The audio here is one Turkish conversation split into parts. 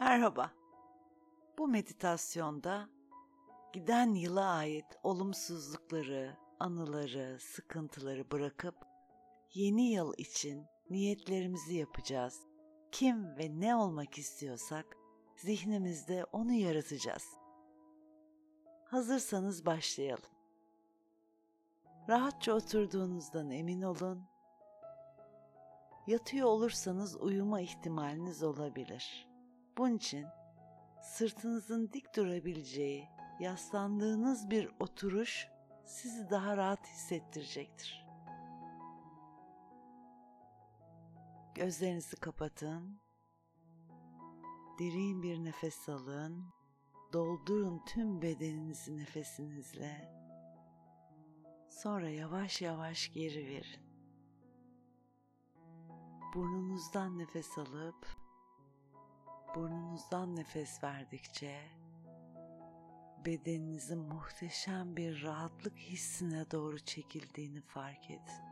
Merhaba. Bu meditasyonda giden yıla ait olumsuzlukları, anıları, sıkıntıları bırakıp yeni yıl için niyetlerimizi yapacağız. Kim ve ne olmak istiyorsak zihnimizde onu yaratacağız. Hazırsanız başlayalım. Rahatça oturduğunuzdan emin olun. Yatıyor olursanız uyuma ihtimaliniz olabilir. Bunun için sırtınızın dik durabileceği, yaslandığınız bir oturuş sizi daha rahat hissettirecektir. Gözlerinizi kapatın. Derin bir nefes alın. Doldurun tüm bedeninizi nefesinizle. Sonra yavaş yavaş geri verin. Burnunuzdan nefes alıp burnunuzdan nefes verdikçe bedeninizin muhteşem bir rahatlık hissine doğru çekildiğini fark edin.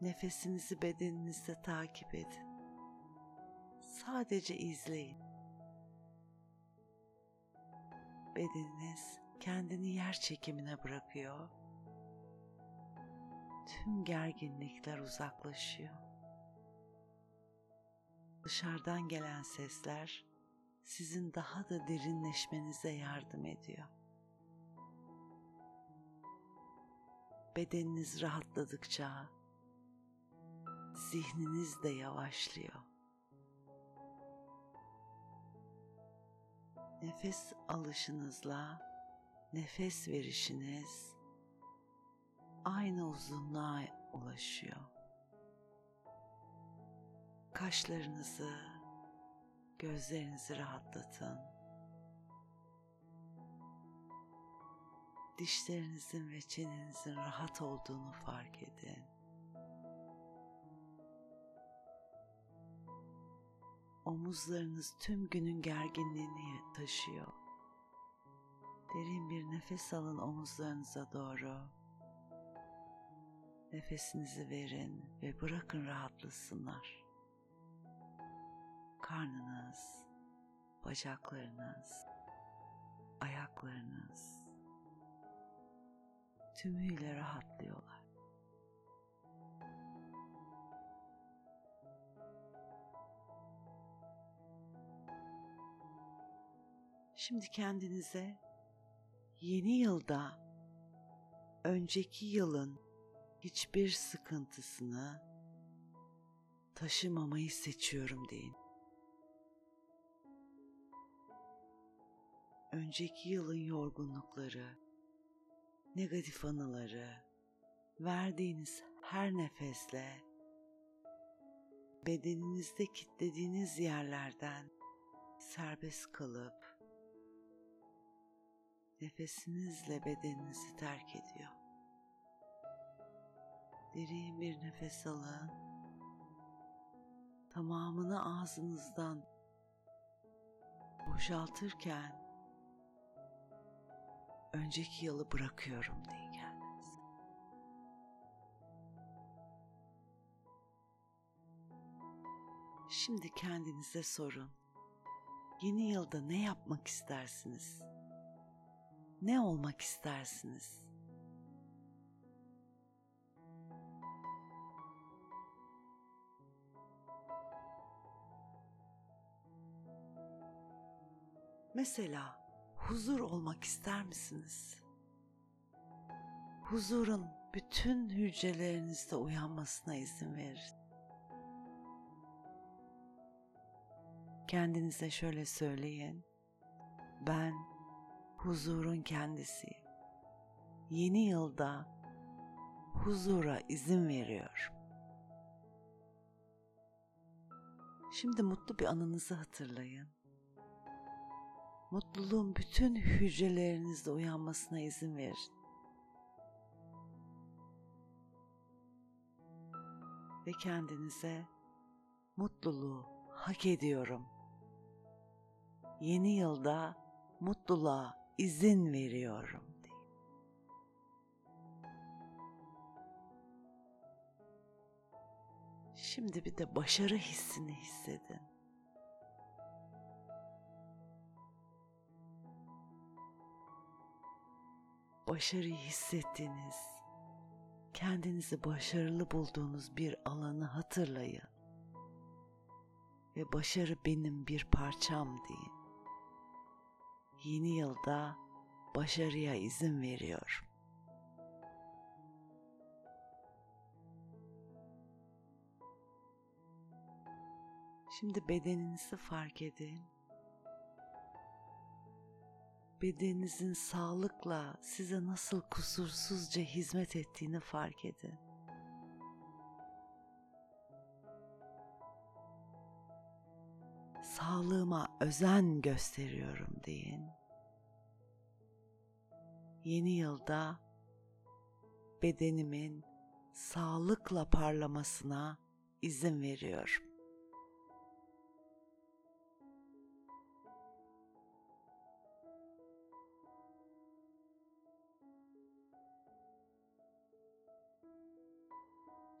Nefesinizi bedeninizde takip edin. Sadece izleyin. Bedeniniz kendini yer çekimine bırakıyor. Tüm gerginlikler uzaklaşıyor. Dışarıdan gelen sesler sizin daha da derinleşmenize yardım ediyor. Bedeniniz rahatladıkça zihniniz de yavaşlıyor. Nefes alışınızla nefes verişiniz aynı uzunluğa ulaşıyor. Kaşlarınızı, gözlerinizi rahatlatın. Dişlerinizin ve çenenizin rahat olduğunu fark edin. Omuzlarınız tüm günün gerginliğini taşıyor. Derin bir nefes alın omuzlarınıza doğru. Nefesinizi verin ve bırakın rahatlasınlar. Karnınız, bacaklarınız, ayaklarınız tümüyle rahatlıyorlar. Şimdi kendinize yeni yılda önceki yılın hiçbir sıkıntısını taşımamayı seçiyorum deyin. Önceki yılın yorgunlukları, negatif anıları, verdiğiniz her nefesle bedeninizde kilitlediğiniz yerlerden serbest kalıp nefesinizle bedeninizi terk ediyor. Derin bir nefes alın. Tamamını ağzınızdan boşaltırken önceki yılı bırakıyorum deyin kendinize. Şimdi kendinize sorun. Yeni yılda ne yapmak istersiniz? Ne olmak istersiniz? Mesela huzur olmak ister misiniz? Huzurun bütün hücrelerinizde uyanmasına izin verin. Kendinize şöyle söyleyin. Ben huzurun kendisiyim. Yeni yılda huzura izin veriyorum. Şimdi mutlu bir anınızı hatırlayın. Mutluluğun bütün hücrelerinizde uyanmasına izin verin. Ve kendinize mutluluğu hak ediyorum. Yeni yılda mutluluğa izin veriyorum. Şimdi bir de başarı hissini hissedin. Başarıyı hissettiğiniz, kendinizi başarılı bulduğunuz bir alanı hatırlayın. Ve başarı benim bir parçam deyin. Yeni yılda başarıya izin veriyorum. Şimdi bedeninizi fark edin. Bedeninizin sağlıkla size nasıl kusursuzca hizmet ettiğini fark edin. Sağlığıma özen gösteriyorum deyin. Yeni yılda bedenimin sağlıkla parlamasına izin veriyorum.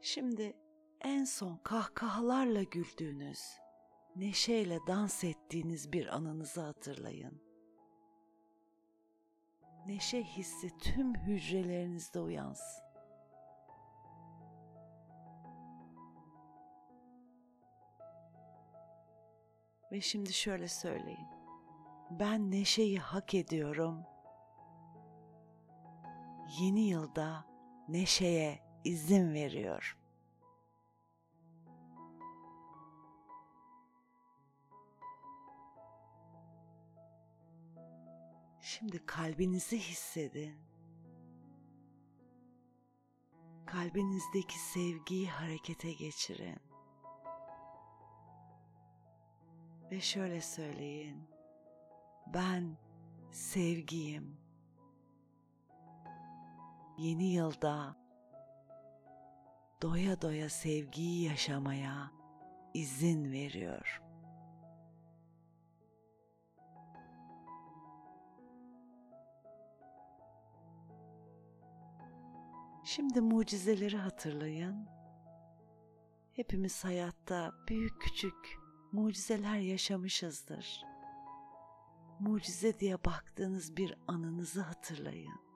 Şimdi en son kahkahalarla güldüğünüz, neşeyle dans ettiğiniz bir anınızı hatırlayın. Neşe hissi tüm hücrelerinizde uyansın. Ve şimdi şöyle söyleyin. Ben neşeyi hak ediyorum. Yeni yılda neşeye izin veriyor. Şimdi kalbinizi hissedin. Kalbinizdeki sevgiyi harekete geçirin. Ve şöyle söyleyin. Ben sevgiyim. Yeni yılda doya doya sevgiyi yaşamaya izin veriyor. Şimdi mucizeleri hatırlayın. Hepimiz hayatta büyük küçük mucizeler yaşamışızdır. Mucize diye baktığınız bir anınızı hatırlayın.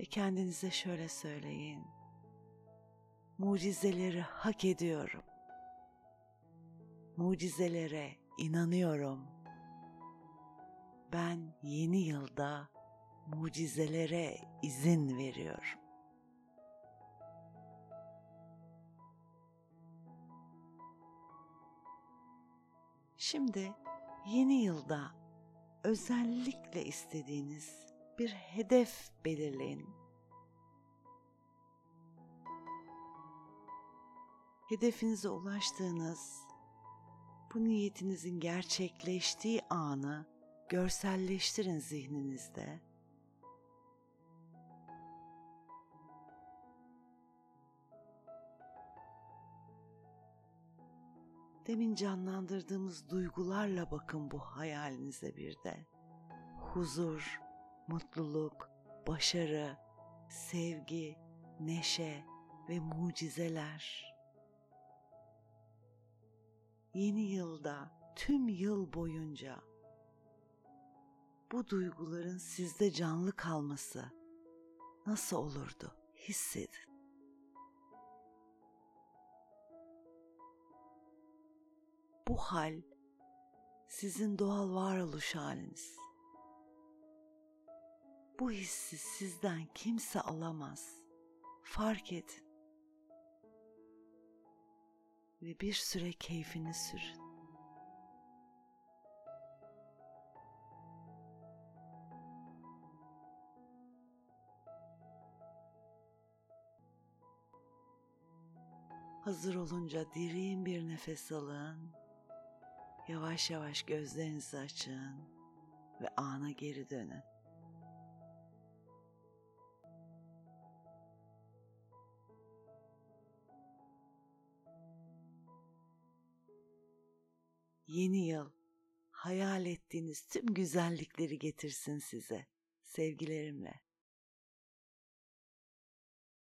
Ve kendinize şöyle söyleyin. Mucizeleri hak ediyorum. Mucizelere inanıyorum. Ben yeni yılda mucizelere izin veriyorum. Şimdi yeni yılda özellikle istediğiniz bir hedef belirleyin. Hedefinize ulaştığınız, bu niyetinizin gerçekleştiği anı görselleştirin zihninizde. Demin canlandırdığımız duygularla bakın bu hayalinize bir de. Huzur, mutluluk, başarı, sevgi, neşe ve mucizeler. Yeni yılda tüm yıl boyunca bu duyguların sizde canlı kalması nasıl olurdu? Hissedin. Bu hal sizin doğal varoluş haliniz. Bu hissi sizden kimse alamaz. Fark edin. Ve bir süre keyfini sürün. Hazır olunca derin bir nefes alın. Yavaş yavaş gözlerinizi açın ve ana geri dönün. Yeni yıl hayal ettiğiniz tüm güzellikleri getirsin size. Sevgilerimle.